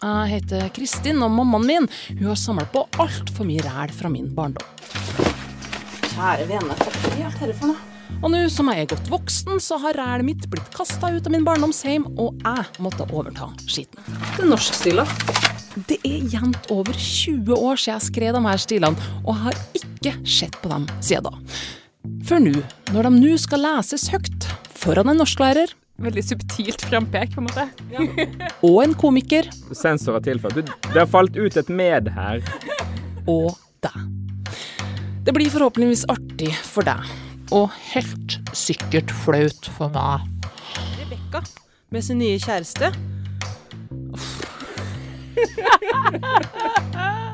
Jeg heter Kristin, og mammaen min hun har samlet på altfor mye ræl fra min barndom. Kjære vene, hva er dette for noe? Og nå som jeg er godt voksen, så har rælet mitt blitt kasta ut av min barndomsheim, og jeg måtte overta skitten. Det er norskstila. Det er jevnt over 20 år siden jeg skrev de her stilene, og jeg har ikke sett på dem siden da. For nå, når de nå skal leses høyt foran en norsklærer Veldig subtilt frampek, på en måte. og en komiker Sensor har tilført. Det har falt ut et med her. og deg. Det blir forhåpentligvis artig for deg, og helt sikkert flaut for meg. Rebekka med sin nye kjæreste.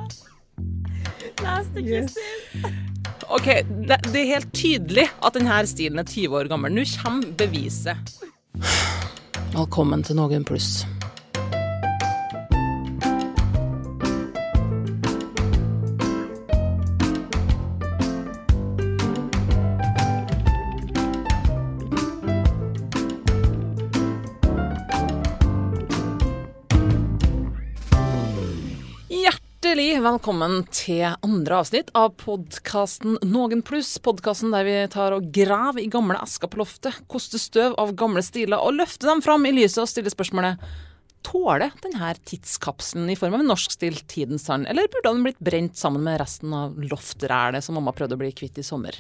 OK, det, det er helt tydelig at denne stilen er 20 år gammel. Nå kommer beviset. Velkommen til Noen pluss. Velkommen til andre avsnitt av podkasten Noen pluss. Podkasten der vi tar og graver i gamle esker på loftet, koster støv av gamle stiler og løfter dem fram i lyset og stiller spørsmålet Tåler denne tidskapselen i form av en norskstilt tidens tann, eller burde den blitt brent sammen med resten av loftrælet som mamma prøvde å bli kvitt i sommer?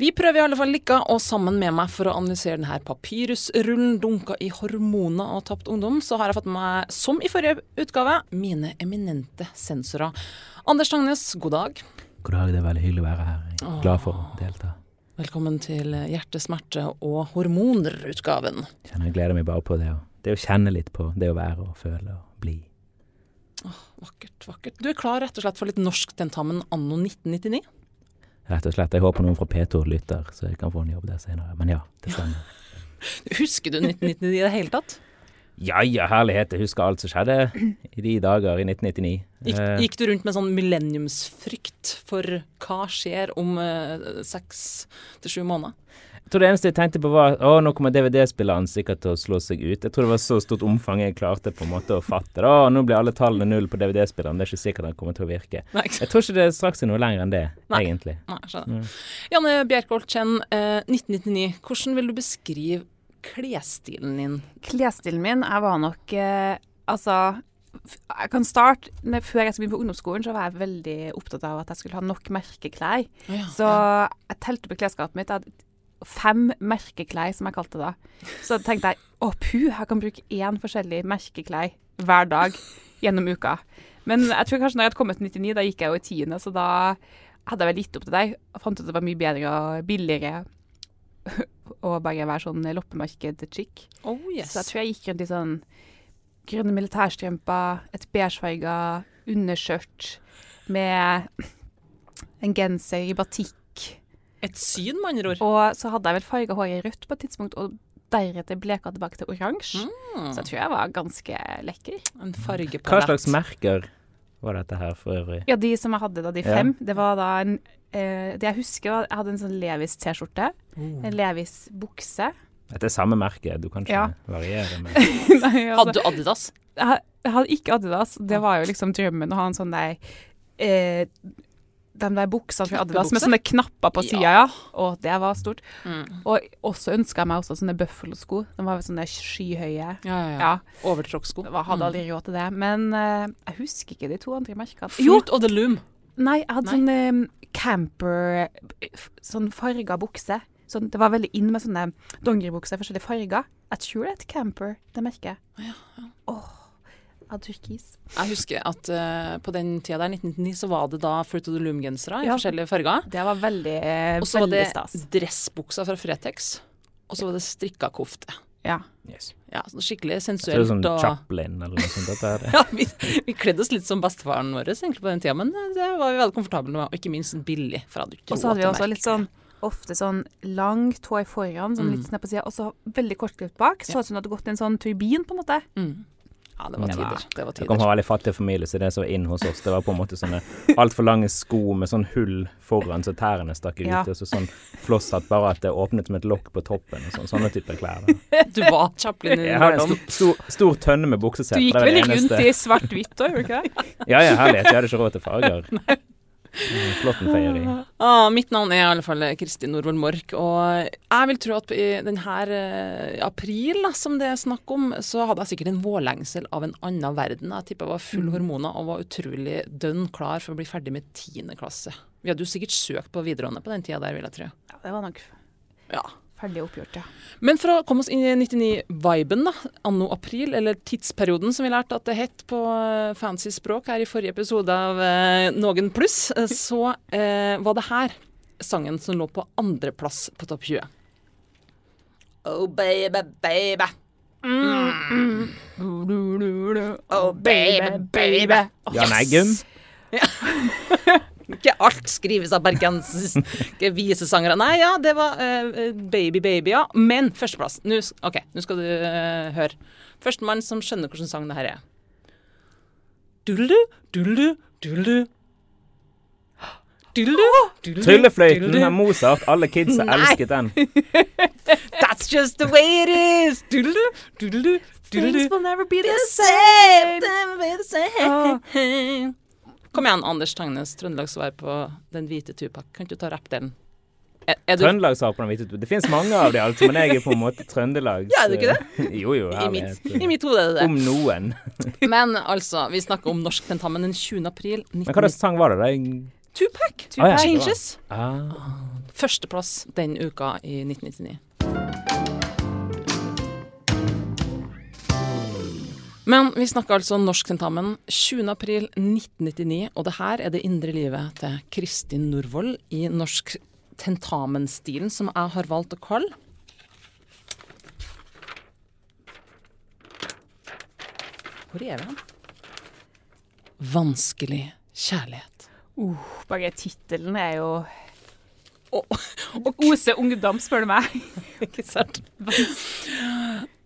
Vi prøver i alle fall lykka, og sammen med meg for å analysere denne papyrusrullen dunka i hormoner og tapt ungdom, så har jeg fått med meg, som i forrige utgave, mine eminente sensorer. Anders Tangnes, god dag. God dag, det er veldig hyggelig å være her. Jeg er glad for å delta. Velkommen til hjertesmerte- og hormoner-utgaven. Jeg gleder meg bare på det å, det å kjenne litt på det å være og føle og bli. Vakkert, vakkert. Du er klar rett og slett for litt norsktentamen anno 1999? Rett og slett. Jeg håper noen fra P2 lytter, så jeg kan få en jobb der senere. Men ja, det stemmer. Husker du 1999 i det hele tatt? Ja ja, herlighet. Jeg husker alt som skjedde i de dager i 1999. Gikk, Eh, gikk du rundt med sånn millenniumsfrykt for hva skjer om eh, seks til sju måneder? Jeg tror det eneste jeg tenkte på var å, nå kommer DVD-spilleren sikkert til å slå seg ut. Jeg tror det var så stort omfang jeg klarte på en måte å fatte det. Å, nå blir alle tallene null på DVD-spilleren, det er ikke sikkert den kommer til å virke. Nei. Jeg tror ikke det straks er noe lenger enn det, Nei. egentlig. Nei, skjønner. Janne Bjerkholt Chen, eh, 1999. Hvordan vil du beskrive klesstilen din? Klesstilen min jeg var nok eh, Altså, jeg kan starte med... Før jeg skulle begynne på ungdomsskolen, så var jeg veldig opptatt av at jeg skulle ha nok merkeklær. Ja, Så jeg telte på klesskapet mitt. Jeg hadde fem merkeklær, som jeg kalte det da. Så tenkte jeg å puh, jeg kan bruke én forskjellig merkeklær hver dag gjennom uka. Men jeg tror kanskje når jeg hadde kommet til 99, da gikk jeg jo i tiende, så da hadde jeg vel gitt opp til deg. Og fant ut at det var mye bedre og billigere å bare være sånn loppemarked-chick. Oh, yes. Så jeg tror jeg gikk rundt i sånn grønne militærstrømper, et beigefarga underskjørt med en genser i batikk. Et syn, med andre ord. Og så hadde jeg vel farga håret rødt på et tidspunkt, og deretter bleka tilbake til oransje. Mm. Så jeg tror jeg var ganske lekker. En fargepalett. Hva slags merker var dette her for øvrig? Ja, de som jeg hadde da, de Ja. fem, det var da en eh, Det jeg husker, var jeg hadde en sånn Levis T-skjorte, Mm. en Levis bukse. Dette er samme merke, du kan ikke Ja. variere med Nei, altså, Hadde du Adidas? jeg, jeg hadde ikke Adidas. Det var jo liksom drømmen å ha en sånn der eh, De der buksene fra Adidas med sånne knapper på sida, ja. Og det var stort. Mm. Og også ønska jeg meg også sånne Buffalo-sko. De var sånne skyhøye. Ja, ja, ja. Ja, Overtråkksko. jeg hadde aldri råd til det. Men uh, jeg husker ikke de to andre merkene. Fruit of the Loom. Nei, jeg hadde Nei. sånn um, camper Sånn farga bukse. Sånn, det var veldig inn med sånne dongeribukser i forskjellige farger. Jeg tror det er et camper, det merket. Åh, av turkis. Jeg husker at uh, på den tida der, 1999, så var det da Fruit of the Loom-gensere i Ja. forskjellige farger. Det var veldig, stas. Og så var det stas. dressbuksa fra Fretex. Og så var det strikka kofte. Ja. yes. Ja, så skikkelig tror det er sånn og... Chaplin eller noe sånt. Dette er det. Ja, vi, vi kledde oss litt som bestefaren vår egentlig på den tida, men eh, det var vi veldig komfortable med, og ikke minst billig. For jeg hadde ikke Og så hadde vi også litt sånn ofte sånn langt hår foran, sånn Mm. litt ned på sida, og så veldig kortklipt bak. Så ut som det hadde gått i en sånn turbin, på en måte. mm. Ja, det var tider. Det var- tider. Jeg kom fra veldig fattig familie, så det som var inn hos oss, det var på en måte sånne altfor lange sko med sånn hull foran så tærne stakk ut, Ja. og så sånn flosshatt, bare at det åpnet som et lokk på toppen, og sånn, sånne typer klær. Da. Du var Chaplin i barndom. stor, stor, stor tønne med Du gikk vel rundt i svart-hvitt òg, gjorde du ikke det? Ja, ja, herlighet. Jeg hadde ikke råd til farger. Mm, Flåttenfeieri. Ah, mitt navn er i alle fall Kristin Norvoll Mork, og jeg vil tro at i denne eh, april da, som det er snakk om, så hadde jeg sikkert en vårlengsel av en annen verden. Jeg tipper jeg var full hormoner og var utrolig dønn klar for å bli ferdig med tiende klasse. Vi hadde jo sikkert søkt på videregående på den tida der, vil jeg tro. Ja, det var nok Ja. Ferdig oppgjort, ja. Men for å komme oss inn i 99-viben, da, anno april, eller tidsperioden som vi lærte at det het på eh, fancy språk her i forrige episode av eh, Noen pluss, eh, så eh, var det her sangen som lå på andreplass på topp 20. Oh baby, baby. Oh baby, baby. Jan Eggum. Ikke alt skrives av bergensiske visesangere. Nei, ja, det var uh, Baby Baby, ja. Men førsteplass. Nå OK, nå skal du uh, høre. Førstemann som skjønner hvordan sang det her er. Dullu, dullu, dullu. Dullu, dullu, Tryllefløyten dullu. av Mozart. Alle kidsa elsket den. That's just the way it is. Dullu, dullu, dullu. will never be the same, never be the same. Kom igjen, Anders Tangnes, trøndelagssvar på Den hvite Tupac. Kan ikke du ta rappdelen? Er, på den hvite Det finnes mange av de, altså, men jeg er på en måte Trøndelags Ja, er du ikke det? Jo, jo. I mitt, herlighet. I mitt hode er det det. Om noen. Men altså, vi snakker om norsk tentamen den 20. april Men hva slags sang var det? da? Tupac. Tupac. Ah, ja. Changes. Ah. Førsteplass den uka i 1999. Men vi snakker altså norsk tentamen 20. april 1999, og det her er det indre livet til Kristin Norvoll i norsk tentamensstilen, som jeg har valgt å kalle Hvor er vi hen? Vanskelig kjærlighet. Uh, bare tittelen er jo Og, Ose ungdom, spør du meg. Ikke sant?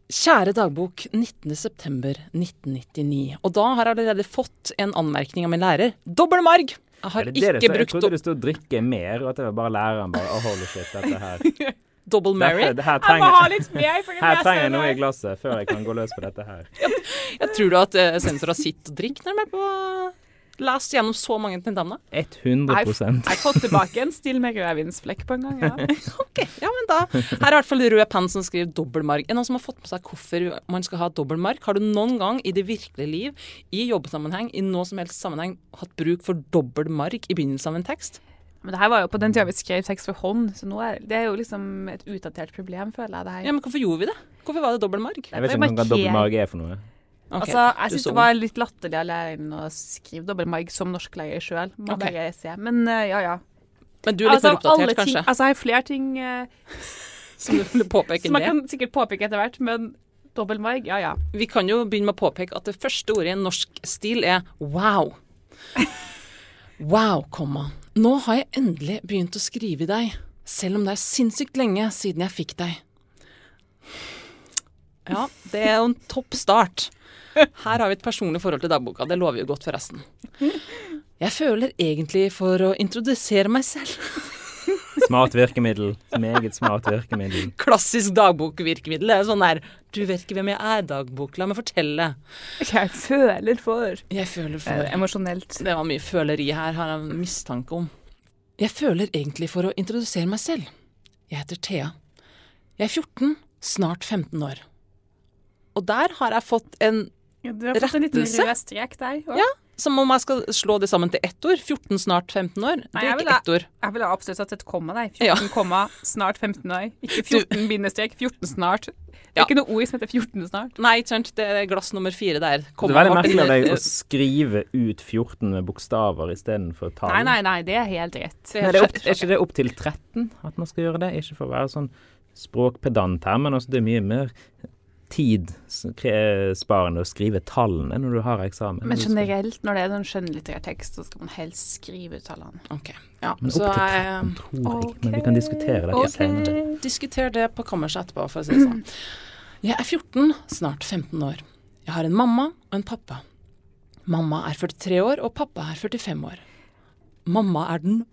Kjære dagbok 19.9.1999. Og da har jeg allerede fått en anmerkning av min lærer. Dobbel marg! Jeg har ikke står? Jeg trodde det stod 'drikke mer', og at det var bare læreren bare oh, holy shit, dette her double Mary. Dette, det her Jeg må ha litt mer. For her trenger jeg noe i glasset før jeg kan gå løs på dette her. Jeg tror du at uh, sensorer sitter og drikker når de er på lest gjennom så mange tentamener? 100% Jeg har fått tilbake en still med rødvinsflekk på en gang. Ja. Ok, ja, men da Her er i hvert fall rød penn som skriver dobbeltmarg. Er det noen som har fått med seg hvorfor man skal ha dobbeltmarg? Har du noen gang i det virkelige liv, i jobbsammenheng, i noe som helst sammenheng, hatt bruk for dobbeltmarg i begynnelsen av en tekst? Men det her var jo på den tida vi skrev tekst for hånd, så nå er det er jo liksom et utdatert problem, føler jeg. det her. Ja, men hvorfor gjorde vi det? Hvorfor var det dobbeltmarg? Jeg vet ikke hva dobbeltmark er for noe. Ok, altså, jeg syns det var litt latterlig av læreren å skrive dobbeltmarg som norsklærer sjøl. Må Ok. bare se. Men uh, ja, ja. Men du er litt Altså, mer oppdatert, ting, kanskje? altså, jeg har flere ting uh, Som du vil påpeke som jeg kan sikkert påpeke etter hvert, men dobbeltmarg, ja ja. Vi kan jo begynne med å påpeke at det første ordet i en norsk stil er wow. Wow, komma. Nå har jeg endelig begynt å skrive i deg, selv om det er sinnssykt lenge siden jeg fikk deg. Ja, det er jo en topp start. Her har vi et personlig forhold til dagboka, det lover jo godt forresten. Jeg føler egentlig for å introdusere meg selv. Smart virkemiddel. Meget smart virkemiddel. Klassisk dagbokvirkemiddel. Det er sånn der Du vet ikke hvem jeg er, dagbok. La meg fortelle. Jeg føler for Jeg føler Eh, Emosjonelt. Det var mye føleri her, har jeg mistanke om. Jeg føler egentlig for å introdusere meg selv. Jeg heter Thea. Jeg er 14, snart 15 år. Og der har jeg fått en Ja, du har fått en liten Rettelse? rød strek der. også. Ja. Som om jeg skal slå det sammen til ett ord. 14, snart 15 år. Det er ikke ett ord. Jeg ville absolutt satt et komma der. Ja. 14, komma, snart 15 år. Ikke 14 bindestrek, 14 snart. Det er Ja. ikke noe ord som heter 14 snart. Nei, ikke sant. Det er glass nummer fire der. Det er veldig merkelig av deg å skrive ut 14 med bokstaver istedenfor tall. Nei, nei, nei, det er helt rett. Det Nei, er det er, opp, er ikke det opp til 13 at man skal gjøre det? Ikke for å være sånn språkpedant her, men altså det er mye mer tidsparende å skrive tallene når du har eksamen. Men generelt, når det er sånn skjønnlitterær tekst, så skal man helst skrive ut tallene. Ok. Ja, Men så opp til 13 tror jeg okay. men vi kan diskutere det okay. senere. Diskuter det på kammerset etterpå, for å si det sånn. Jeg er 14, snart 15 år. Jeg har en mamma og en pappa. Mamma er 43 år, og pappa er 45 år. Mamma er den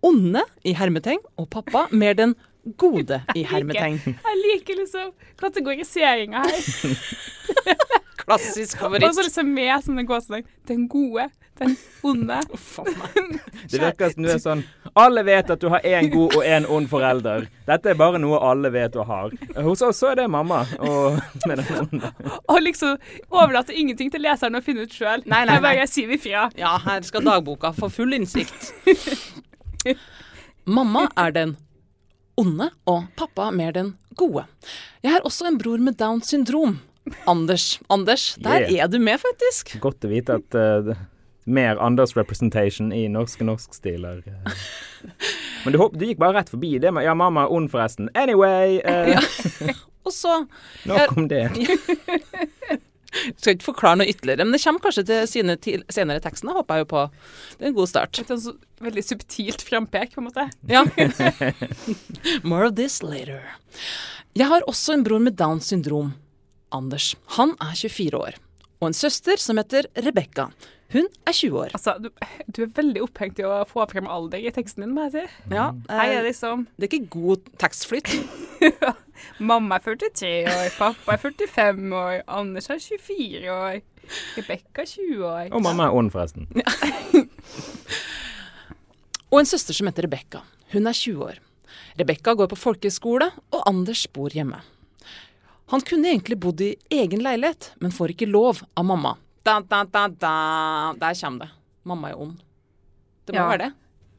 onde i hermeteng, og pappa mer den gode i hermetegn. Jeg liker liksom kategoriseringa her. Klassisk favoritt. Og så favoritt. liksom med sånne sånn Den gode, den onde. Meg. Det virker som du er sånn Alle vet at du har én god og én ond forelder. Dette er bare noe alle vet du har. Hos oss så er det mamma og med den onde. Og liksom overlater ingenting til leseren å finne ut sjøl. Nei, nei, Jeg bare sier ifra. Ja, her skal dagboka få full innsikt. Mamma er den onde, og pappa mer den gode. Jeg har også en bror med Downs syndrom. Anders. Anders, der Yeah. er du med, faktisk. Godt å vite at uh, mer Anders representation i norske norskstiler. eh. Men du, du gikk bare rett forbi det med Ja, mamma er ond, forresten. Anyway. eh, Og så Nok om det. skal ikke forklare noe ytterligere, men det kommer kanskje til sine senere tekstene, håper jeg jo på. Det er en god start. Et sånn så veldig subtilt frampek, på en måte. Ja. More of this later. Jeg har også en bror med Downs syndrom. Anders. Han er 24 år. Og en søster som heter Rebekka. Hun er 20 år. Altså, du, du er veldig opphengt i å få frem alder i teksten din, må jeg si. Ja, Her er eh, liksom det er ikke god tekstflyt. Mamma er 43 år, pappa er 45 år, Anders er 24 år, Rebekka er 20 år. Og mamma er ond, forresten. Og en søster som heter Rebekka. Hun er 20 år. Rebekka går på folkeskole, og Anders bor hjemme. Han kunne egentlig bodd i egen leilighet, men får ikke lov av mamma. Da, da, da. Der kommer det. Mamma er ond. Det må Ja. være det.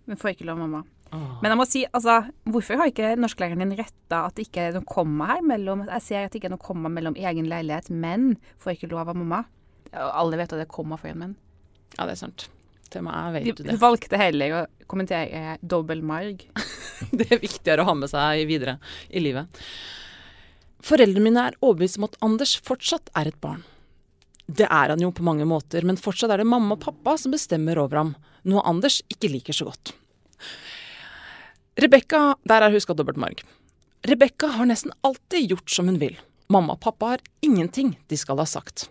Men får ikke lov, mamma. Åh. Men jeg må si, altså, hvorfor har ikke norsklæreren din retta at det ikke er noe komma her mellom Jeg ser at det ikke er noe komma mellom egen leilighet, men får ikke lov av mamma. Alle vet at det er komma for en menn. Ja, det er sant. Til meg vet du du det. valgte heller å kommentere dobbel marg. Det er viktigere å ha med seg videre i livet. Foreldrene mine er overbevist om at Anders fortsatt er et barn. Det er han jo på mange måter, men fortsatt er det mamma og pappa som bestemmer over ham, noe Anders ikke liker så godt. Rebekka, der er huska dobbelt marg. Rebekka har nesten alltid gjort som hun vil. Mamma og pappa har ingenting de skal ha sagt.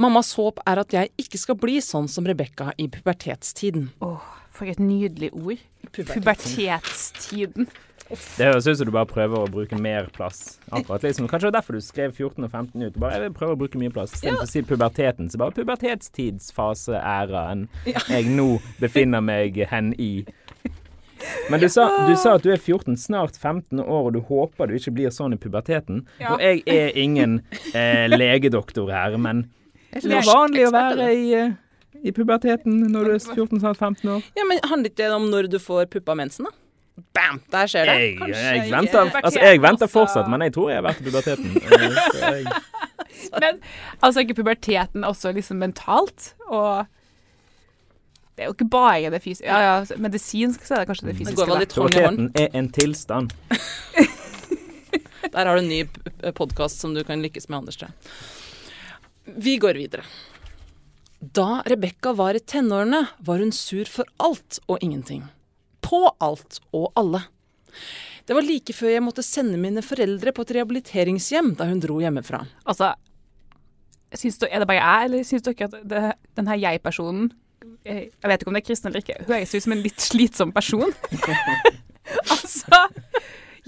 Mammas håp er at jeg ikke skal bli sånn som Rebekka i pubertetstiden. Åh, for et nydelig ord. Pubertetstiden. Det høres ut som du bare prøver å bruke mer plass. Akkurat liksom, Kanskje det var derfor du skrev 14 og 15 ut. Bare, jeg vil prøve å bruke mye plass. Istedenfor å si puberteten, så bare pubertetstidsfaseæraen jeg nå befinner meg hen i. Men du sa, du sa at du er 14, snart 15 år, og du håper du ikke blir sånn i puberteten. Ja. Og jeg er ingen eh, legedoktor her, men er ikke det vanlig å være i, eh, i puberteten når du er 14, snart 15 år? Ja, men Handler ikke det om når du får puppa mensen, da? Bam! Der skjer det. Jeg, Kanskje jeg, venter, altså, jeg venter fortsatt, men jeg tror jeg har vært i puberteten. Eh, Men altså ikke puberteten også liksom mentalt, og det er jo ikke bare det fysiske. Ja, ja, medisinsk så er det kanskje det Det fysiske. går vel litt hånd i hånd. Puberteten er en tilstand. Der har du en ny podkast som du kan lykkes med, Anders. Vi går videre. Da Rebekka var i tenårene, var hun sur for alt og ingenting. På alt og alle. Det var like før jeg måtte sende mine foreldre på et rehabiliteringshjem da hun dro hjemmefra. Altså, syns du, er det bare jeg, eller syns dere at det, her jeg-personen eh, Jeg vet ikke om det er kristen eller ikke, høres ut som en litt slitsom person. altså,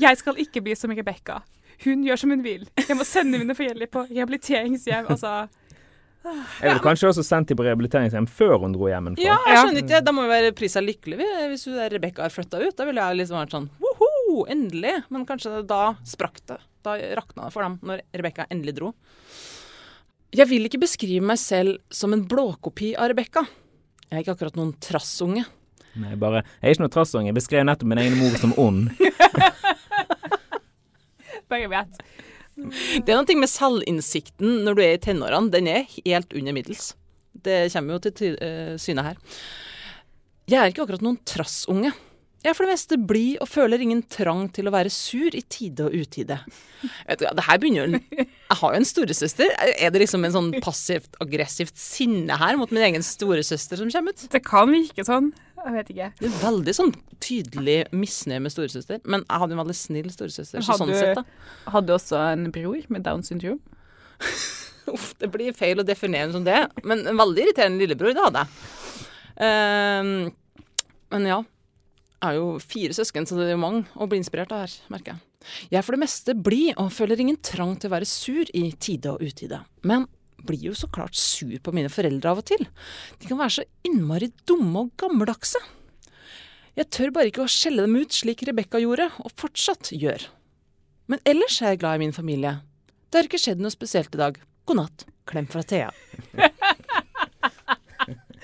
jeg skal ikke bli som Rebekka. Hun gjør som hun vil. Jeg må sende mine foreldre på rehabiliteringshjem. Altså, Jeg ville kanskje også sendt dem på rehabiliteringshjem før hun dro hjem. Ja, jeg skjønner ikke. Da må vi være prisa lykkelig hvis hun Rebekka har flytta ut. Da ville jeg liksom vært sånn woho, endelig. Men kanskje da sprakk det. Da rakna det for dem når Rebekka endelig dro. Jeg vil ikke beskrive meg selv som en blåkopi av Rebekka. Jeg er ikke akkurat noen trassunge. Nei, bare, jeg er ikke noen trassunge. Jeg beskrev nettopp min egen mor som ond. Begge vet. Det er noe med selvinnsikten når du er i tenårene. Den er helt under middels. Det kommer jo til eh, syne her. Jeg er ikke akkurat noen trassunge. Jeg er for det meste blid og føler ingen trang til å være sur i tide og utide. Vet du, det her begynner Jeg har jo en storesøster. Er det liksom en sånn passivt aggressivt sinne her mot min egen storesøster som kommer ut? Det kan virke sånn. Jeg vet ikke. Det er veldig sånn tydelig misnøye med storesøster. Men jeg hadde en veldig snill storesøster. Så Hadde sånn du- sett, da. Hadde også en bror med Downs syndrom. Uff, det blir feil å definere som det. Men en veldig irriterende lillebror, det hadde jeg. Uh, men ja. Er jo fire søsken, så det er jo mange å bli inspirert av her, merker jeg. Jeg er for det meste blid og føler ingen trang til å være sur i tide og utide. Men blir jo så klart sur på mine foreldre av og til. De kan være så innmari dumme og gammeldagse. Jeg tør bare ikke å skjelle dem ut slik Rebekka gjorde, og fortsatt gjør. Men ellers er jeg glad i min familie. Det har ikke skjedd noe spesielt i dag. God natt. Klem fra Thea.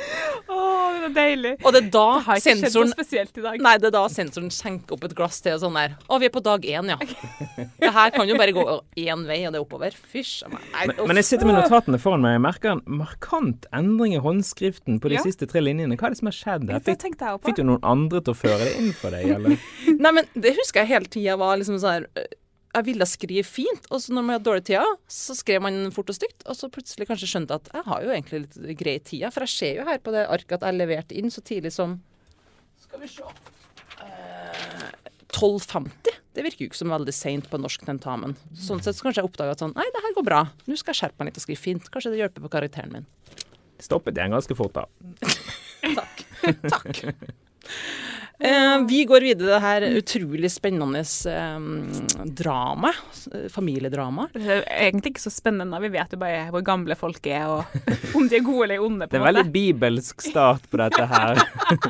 Å, det er deilig. Og det er da Det har ikke skjedd sensoren noe spesielt i dag. Nei, det er da sensoren skjenker opp et glass til og sånn der. Å, vi er på dag én, ja. Det her kan jo bare gå én vei, og det er oppover. Fysj Men, men jeg sitter med notatene foran meg. Jeg merker en markant endring i håndskriften på de Ja. siste tre linjene. Hva er det som har skjedd? her? Fikk, fikk du noen andre til å føre det inn for deg, eller? Nei, men det husker jeg hele tida var liksom sånn her Jeg ville skrive fint, og så når man hadde dårlig tida, så skrev man fort og stygt. Og så plutselig kanskje skjønte at jeg har jo egentlig litt grei tida, for jeg ser jo her på det arket at jeg leverte inn så tidlig som Skal vi se eh, 12.50. Det virker jo ikke som veldig seint på norsk tentamen. Sånn sett så kanskje jeg oppdaga at sånn Nei, det her går bra. Nå skal jeg skjerpe meg litt og skrive fint. Kanskje det hjelper på karakteren min. Stoppet igjen ganske fort, da. Takk. Takk. Eh, vi går videre det her utrolig spennende eh, dramaet. eh, Familiedramaet. Det er egentlig ikke så spennende. Vi vet jo bare hvor gamle folk er, og om de er gode eller onde. Det på er en en veldig bibelsk start på dette her.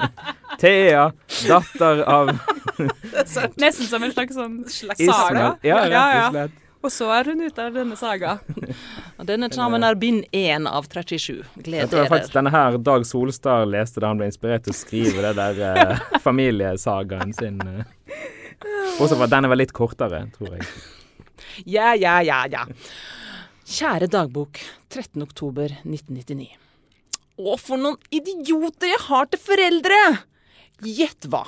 Thea, datter av Nesten som en slags sånn saga. Ja, rett Ja, og ja. slett. Og så er hun ute av denne saga. Og Denne tramen er bind én av 37. Jeg tror dere. faktisk denne her Dag Solstad leste da han ble inspirert til å skrive det der eh, familiesagaen sin. Også for at denne var litt kortere, tror jeg. Ja, ja, ja, ja. Kjære dagbok, 13. oktober 1999. Å, for noen idioter jeg har til foreldre! Gjett hva.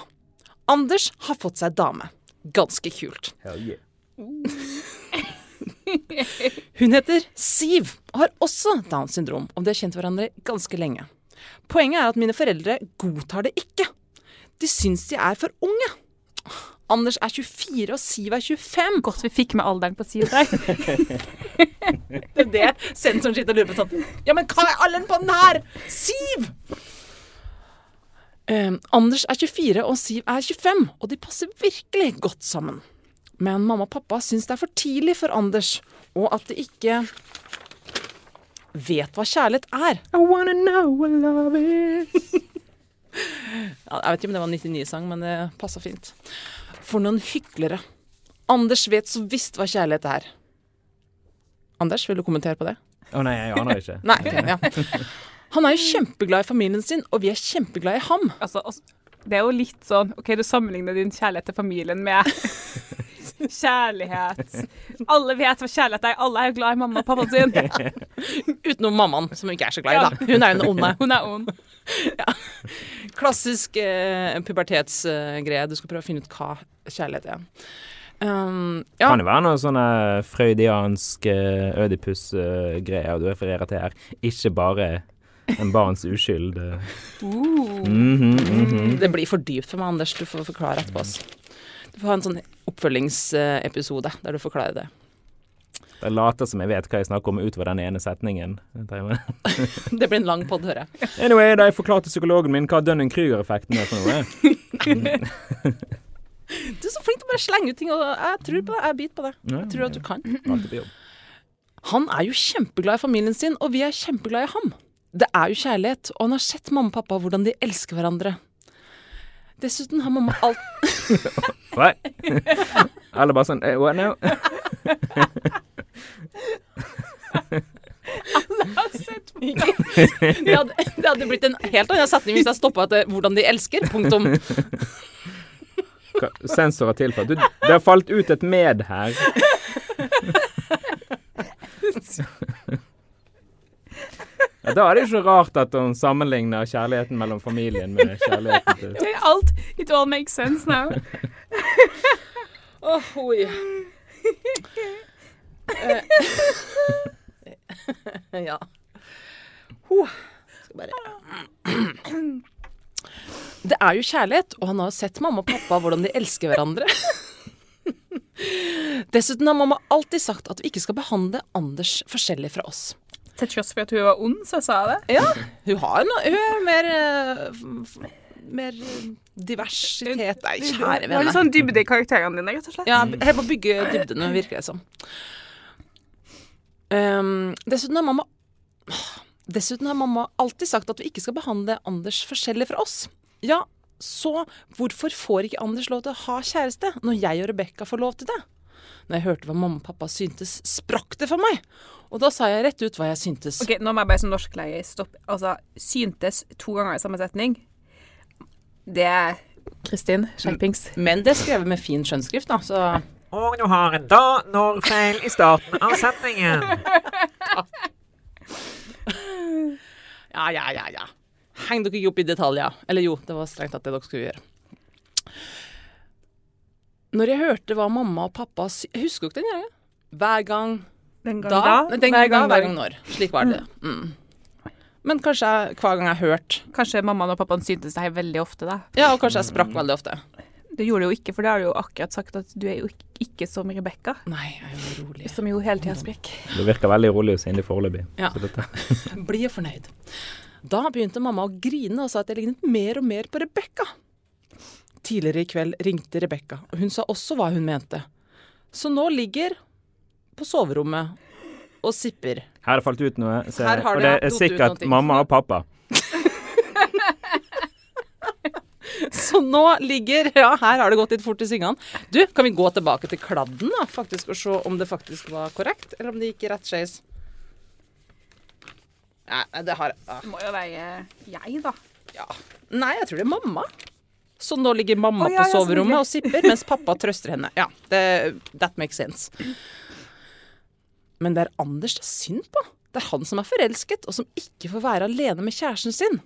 Anders har fått seg dame. Ganske kult. Hell yeah. Hun heter Siv og har også Downs syndrom, og de har kjent hverandre ganske lenge. Poenget er at mine foreldre godtar det ikke. De syns de er for unge. Anders er 24 og Siv er 25. Godt vi fikk med alderen på Siv der. Det er det sensoren sitter og lurer på. Sånn. Ja, men hva er alderen på den her? Siv! Um, Anders er 24 og Siv er 25, og de passer virkelig godt sammen. Men mamma og pappa syns det er for tidlig for Anders, og at de ikke vet hva kjærlighet er. I wanna know what love is. Ja, jeg vet ikke om det var en 99-sang, men det passa fint. For noen hyklere. Anders vet så visst hva kjærlighet er. Anders, vil du kommentere på det? Å nei, jeg aner ikke. Nei, okay, ja. Han er jo kjempeglad i familien sin, og vi er kjempeglad i ham. Altså, også- det er jo litt sånn OK, du sammenligner din kjærlighet til familien med kjærlighet. Alle vet hva kjærlighet er. Alle er jo glad i mamma og pappaen sin. Utenom mammaen, som ikke er så glad i, da. Hun er jo den onde. Hun er ond. Klassisk eh, pubertetsgreie. du skal prøve å finne ut hva kjærlighet er. Um, ja, Kan det være noe sånne freudiansk uh, ødipus-greier du refererer til her? Ikke bare en barns uskyld. Uh. Mm -hmm, mm -hmm. det blir for dypt for meg, Anders. Du får forklare etterpå. ass. Ha en sånn oppfølgingsepisode der du forklarer det. Jeg later som jeg vet hva jeg snakker om utover den ene setningen. Det blir en lang pod, hører jeg. Anyway, da jeg forklarte psykologen min hva Dunning-Krüger-effekten er for noe Du er så flink til å bare slenge ut ting, og jeg tror på det. Jeg biter på det. Jeg tror at du kan. Han er jo kjempeglad i familien sin, og vi er kjempeglad i ham. Det er jo kjærlighet, og han har sett mamma og pappa hvordan de elsker hverandre. Dessuten har mamma alt Hva? Eller bare sånn eh, What now? det hadde, det hadde blitt en helt annen setning hvis jeg stoppa etter 'hvordan de elsker'. Punktum. Sensorer tilfalt. Du, det har falt ut et med her. Ja, da er det jo så rart at hun sammenligner kjærligheten mellom familien med kjærligheten til alt. It all makes sense now. oh, oi. Eh, ja. Huh. Skal bare Det er jo kjærlighet, og han har sett mamma og pappa hvordan de elsker hverandre. Dessuten har mamma alltid sagt at vi ikke skal behandle Anders forskjellig fra oss. Til tross for at hun var ond, så sa jeg det. Ja, hun har noe Hun er mer f- Mer diversitet Nei, kjære Du har litt sånn dybde i karakterene dine, rett og slett. Ja, helt på å bygge dybdene, virker det som. Um, dessuten har mamma Dessuten har mamma alltid sagt at vi ikke skal behandle Anders forskjellig fra oss. Ja, så hvorfor får ikke Anders lov til å ha kjæreste, når jeg og Rebekka får lov til det? Når jeg hørte hva mamma og pappa syntes, sprakk det for meg. Og da sa jeg rett ut hva jeg syntes. Ok, Nå må jeg bare som norskleie stoppe. Altså, syntes to ganger i samme setning. Det er Kristin, skjerpings. Men det er skrevet med fin skjønnskrift, da, så Og du har en da når feil i starten av setningen. Ja, ja, ja, ja. Heng dere ikke opp i detaljer. Eller jo, det var strengt tatt det dere skulle gjøre. Når jeg hørte hva mamma og pappa sy Husker dere den? greia? Hver gang Den gang da? da, Nei, den, hver gang da, hver gang når. Slik var det. Mm. Men kanskje jeg, hver gang jeg hørte Kanskje mammaen og pappaen syntes det her veldig ofte, da. Ja, og kanskje jeg sprakk veldig ofte. Det gjorde det jo ikke, for det har du jo akkurat sagt at du er jo ikke, ikke som Rebekka, Nei, jeg er jo rolig. som jo hele tida sprekker. Det virker veldig rolig og sindig foreløpig. Ja. Blir fornøyd. Da begynte mamma å grine og sa at jeg lignet mer og mer på Rebekka. Tidligere i kveld ringte Rebekka, og hun sa også hva hun mente. Så nå ligger på soverommet og sipper. Her falt ut noe, så, det og det det er sikkert mamma og pappa. Så nå ligger Ja, her har det gått litt fort i svingene. Du, kan vi gå tilbake til kladden da, faktisk, og se om det faktisk var korrekt, eller om det gikk i rett skeis? Nei, det har ah, Det må jo være jeg, da. Ja. Nei, jeg tror det er mamma. Så nå ligger mamma oh, ja, på soverommet og sipper, mens pappa trøster henne. Ja, det, that makes sense. Men det er Anders det er synd på. Det er han som er forelsket, og som ikke får være alene med kjæresten sin.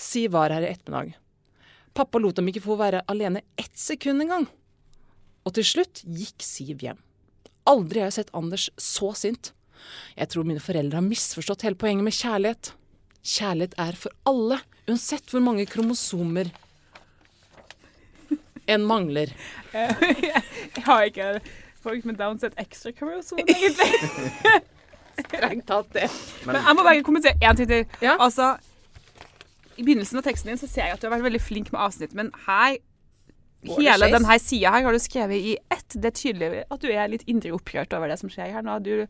Siv var her i ettermiddag. Pappa lot dem ikke få være alene ett sekund engang. Og til slutt gikk Siv hjem. Aldri har jeg sett Anders så sint. Jeg tror mine foreldre har misforstått hele poenget med kjærlighet. Kjærlighet er for alle, uansett hvor mange kromosomer en mangler. Jeg har ikke folk med Downs et ekstra kromosom, egentlig. Strengt tatt det. Men jeg må bare kommentere én ting til. Ja. Altså, I begynnelsen av teksten din så ser jeg at du har vært veldig flink med avsnitt, men her Hele denne sida her har du skrevet i ett. Det er tydelig at du er litt indre opprørt over det som skjer her nå. Du,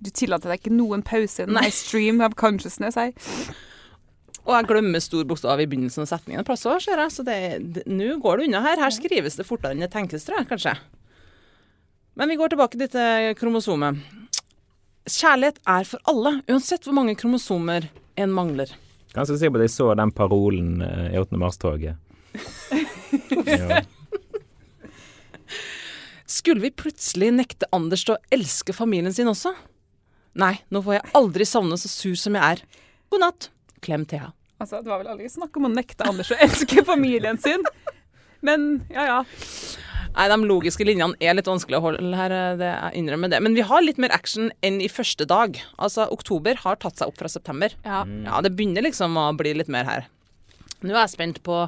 du tillater deg ikke noen pause. Nei. stream of consciousness her. Og jeg glemmer stor bokstav i begynnelsen av setningen. en Plass også, ser jeg. Så nå går det unna her. Her skrives det fortere enn det tenkes, tror jeg, kanskje. Men vi går tilbake dit til kromosomet. Kjærlighet er for alle, uansett hvor mange kromosomer en mangler. Ganske sikker på at jeg så den parolen eh, i 8. mars-toget. ja. Skulle vi plutselig nekte Anders til å elske familien sin også? Nei, nå får jeg aldri savne så sur som jeg er. God natt. Klem Thea. Altså, Det var vel aldri snakk om å nekte Anders å elske familien sin. Men ja, ja. Nei, De logiske linjene er litt vanskelig å holde her, eh, det jeg innrømmer det. Men vi har litt mer action enn i første dag. Altså, Oktober har tatt seg opp fra september. ja. Ja, det begynner liksom å bli litt mer her. Nå er jeg spent på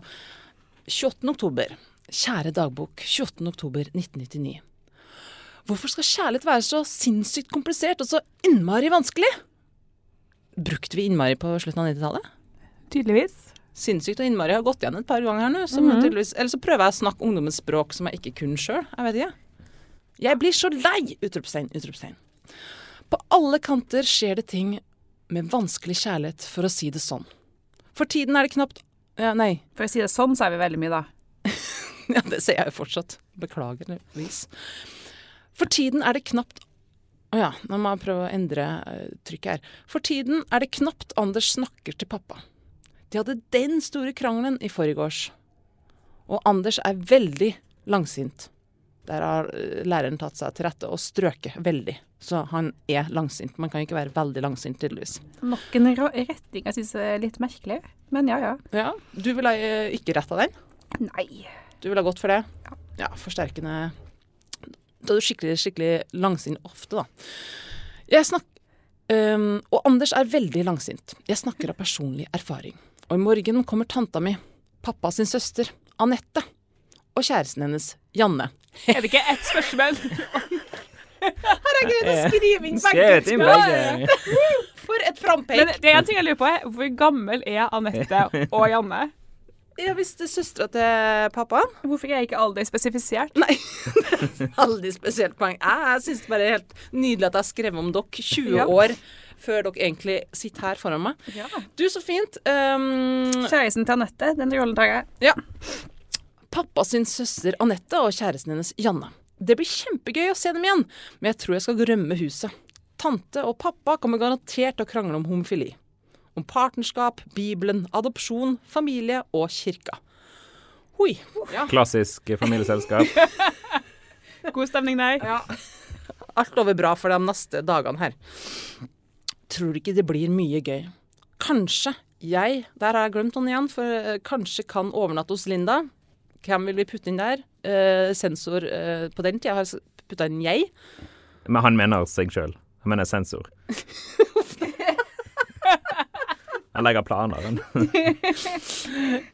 28. oktober. Kjære dagbok, 28. oktober 1999. Hvorfor skal kjærlighet være så sinnssykt komplisert og så innmari vanskelig? Brukte vi innmari på slutten av 90-tallet? Tydeligvis. Sinnssykt og innmari har gått igjen et par ganger her nå. Som tydeligvis, eller så prøver jeg å snakke ungdommens språk som jeg ikke kunne sjøl. Jeg vet ikke. Jeg blir så lei! Utropstegn, utropstegn. På alle kanter skjer det ting med vanskelig kjærlighet, for å si det sånn. For tiden er det knapt ja, Nei, For å si det sånn, så er vi veldig mye, da. ja, det sier jeg jo fortsatt. Beklageligvis. For tiden er det knapt Å ja, nå må jeg prøve å endre eh, trykket her. For tiden er det knapt Anders snakker til pappa. De hadde den store krangelen i forgårs. Og Anders er veldig langsint. Der har eh, læreren tatt seg til rette og strøket veldig. Så han er langsint. Man kan ikke være veldig langsint, tydeligvis. Nok en retning jeg syns er litt merkelig. Men ja, ja. Ja, Du ville eh, ikke retta den? Nei. Du ville gått for det? Ja, forsterkende Da er du skikkelig, skikkelig langsint ofte, da. Jeg snakker Um, og Anders er veldig langsint. Jeg snakker av personlig erfaring. Og i morgen kommer tanta mi, pappa sin søster, Anette, og kjæresten hennes, Janne, Er det ikke ett spørsmål? Herregud, å skrive inn begge. begge. For et frampeik. Men det er en ting jeg lurer på, er hvor gammel er Anette og Janne? Ja, er søstera til pappa. Hvorfor er ikke aldri spesifisert? Nei, veldig spesielt poeng. Jeg, jeg syns det bare er helt nydelig at jeg har skrevet om dere 20 Ja. år før dere egentlig sitter her foran meg. Ja. Du, så fint. Um, Kjæresten til Anette, den rollen tar jeg. pappa sin søster Anette og kjæresten hennes Janne. Det blir kjempegøy å se dem igjen, men jeg tror jeg skal rømme huset. Tante og pappa kommer garantert til å krangle om homofili. Om partnerskap, Bibelen, adopsjon, familie og kirka. Hoi. Ja. Klassisk familieselskap. God stemning der. Alt lover bra for de neste dagene her. Tror ikke det blir mye gøy. Kanskje jeg Der har jeg glemt noen igjen, for eh, kanskje kan overnatte hos Linda. Hvem vil vi putte inn der? Eh, sensor eh, på den tida har putta inn jeg. Men han mener seg sjøl. Han mener sensor. Han legger planer.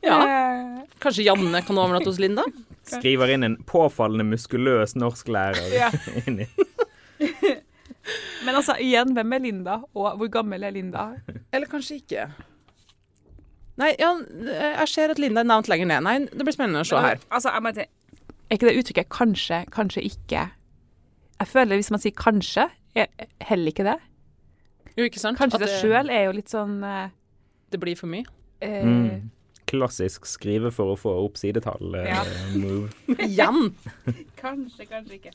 Ja. Eh, Kanskje Janne kan overnatte hos Linda? skriver inn en påfallende muskuløs norsklærer Ja. Men altså, igjen, hvem er Linda, og hvor gammel er Linda? Eller kanskje ikke. Nei, ja, jeg ser at Linda er nevnt lenger ned. Nei, det blir spennende å se her. Altså, jeg må Er ikke det uttrykket 'kanskje', 'kanskje ikke'? Jeg føler hvis man sier 'kanskje', er heller ikke det. Jo, ikke sant? Kanskje At det sjøl er jo litt sånn eh, det blir for mye. eh, Mm. Klassisk skrive for å få opp sidetall eh, Ja. Igjen. Kanskje, kanskje ikke.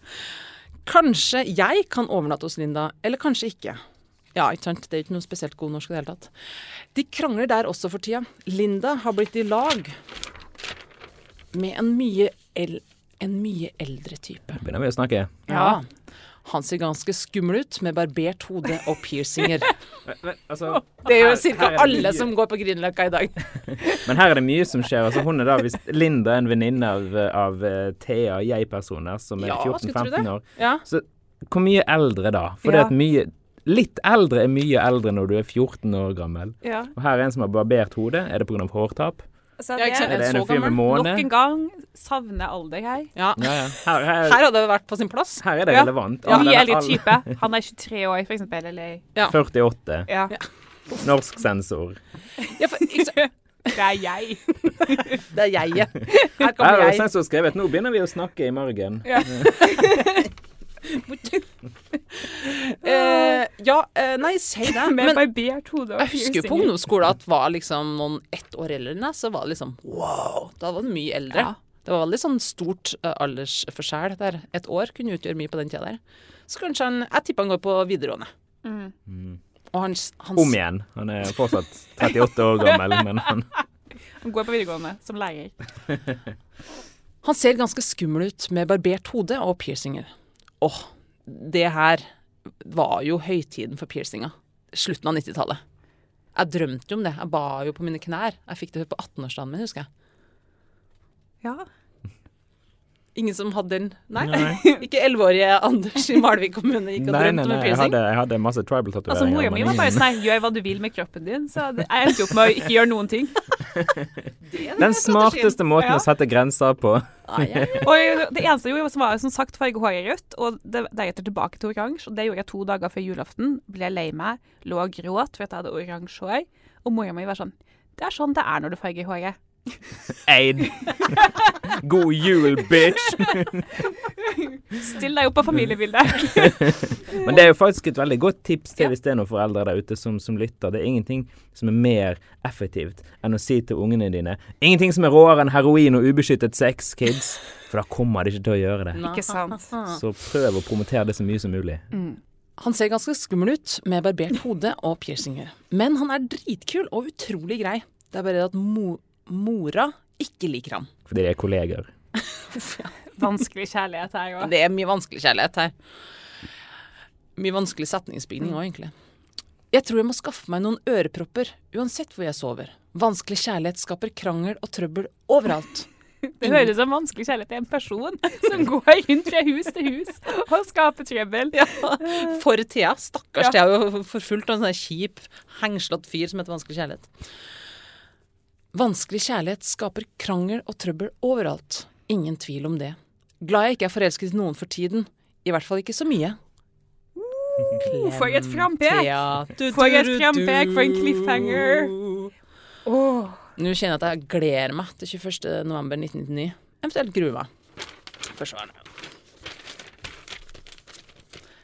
Kanskje jeg kan overnatte hos Linda, eller kanskje ikke. Ja, ikke sant. Det er ikke noe spesielt god norsk i det hele tatt. De krangler der også for tida. Linda har blitt i lag med en mye, el en mye eldre type. Begynner vi å snakke. Ja. Han ser ganske skummel ut, med barbert hode og piercinger. Men, altså, Det er jo ca. alle mye- som går på Grünerløkka i dag. Men her er det mye som skjer. Altså, hun er da hvis Linda er en venninne av, av eh, Thea, jeg-personer, som er Ja, 14-15 år. Ja. Så hvor mye eldre da? For det er mye Litt eldre er mye eldre når du er 14 år gammel. Ja. Og her er en som har barbert hode. Er det pga. hårtap? Så sant? det Er det så en fyr med gammel? måne? nok en gang savner alder her. ja. Ja, ja. Her, her, Her hadde det vært på sin plass. her er det Ja. relevant. Ja, Alle- er type. Han er 23 år, for eksempel. Eller 48. Ja. Norsk sensor. Ja, for, ikke? Det er jeg. Det er jeg. Her Her kommer har jeg. sensor skrevet 'Nå begynner vi å snakke i margen'. Ja. Eh, ja, uh, nei, si det. Med Men barbert hode og jeg husker på ungdomsskolen at var liksom noen ett år eldre enn deg, så var det liksom wow. Da var det mye eldre. Ja. Det var veldig sånn stort uh, aldersforskjell der. Et år kunne utgjøre mye på den tida der. Så kanskje han Jeg tipper han går på videregående. Mm. Mm. Og hans, hans Om igjen. Han er fortsatt 38 år gammel, men han Han går på videregående som lærer. Han ser ganske skummel ut med barbert hode og piercinger. Åh, det her var jo høytiden for piercinga. Slutten av 90-tallet. Jeg drømte jo om det. Jeg ba jo på mine knær. Jeg fikk det på 18-årsdagen min, husker jeg. Ja. Ingen som hadde den? Nei? Nei. Ikke 11-årige Anders i Malvik kommune gikk og Nei, drømte nei, nei. Jeg piercing? hadde, jeg hadde masse tribal-tatoveringer. Altså, Mora mi var bare sånn gjør hva du vil med kroppen din. Så jeg endte jo opp med å ikke gjøre noen ting. Den smarteste måten Ja. å sette grenser på. Ah, ja. Og det eneste jeg gjorde, som var som sagt farge håret rødt, og det- deretter tilbake til oransje. Og det gjorde jeg to dager før julaften. Ble lei meg, lå og gråt for at jeg hadde oransje hår. Og mora mi var sånn Det er sånn det er når du farger håret. Eid. God jul, bitch! Still deg opp på familiebildet. Men det er jo faktisk et veldig godt tips til Ja. hvis det er noen foreldre der ute som, som lytter. Det er ingenting som er mer effektivt enn å si til ungene dine Ingenting som er råere enn heroin og ubeskyttet sex, kids. For da kommer de ikke til å gjøre det. Ikke sant. Så prøv å promotere det så mye som mulig. Mm. Han ser ganske skummel ut med barbert hode og piercinger. Men han er dritkul og utrolig grei. Det er bare det at mo mora ikke liker ham. Fordi de er kolleger. Vanskelig kjærlighet her òg. Det er mye vanskelig kjærlighet her. Mye vanskelig setningsbygning òg, egentlig. Jeg tror jeg må skaffe meg noen ørepropper, uansett hvor jeg sover. Vanskelig kjærlighet skaper krangel og trøbbel overalt. Det høres ut som vanskelig kjærlighet til en person som går rundt fra hus til hus og skaper trøbbel. Ja, For Thea. Stakkars Ja. Thea er jo forfulgt av en sånn kjip, hengslått fyr som heter vanskelig kjærlighet. Vanskelig kjærlighet skaper krangel og trøbbel overalt. Ingen tvil om det. Glad jeg ikke er forelsket i noen for tiden. I hvert fall ikke så mye. For et frampek! Får jeg et frampek, for en cliffhanger. Oh. Nå kjenner jeg at jeg gleder meg til 21. november 1999. Eventuelt gruer meg. Forsvarende.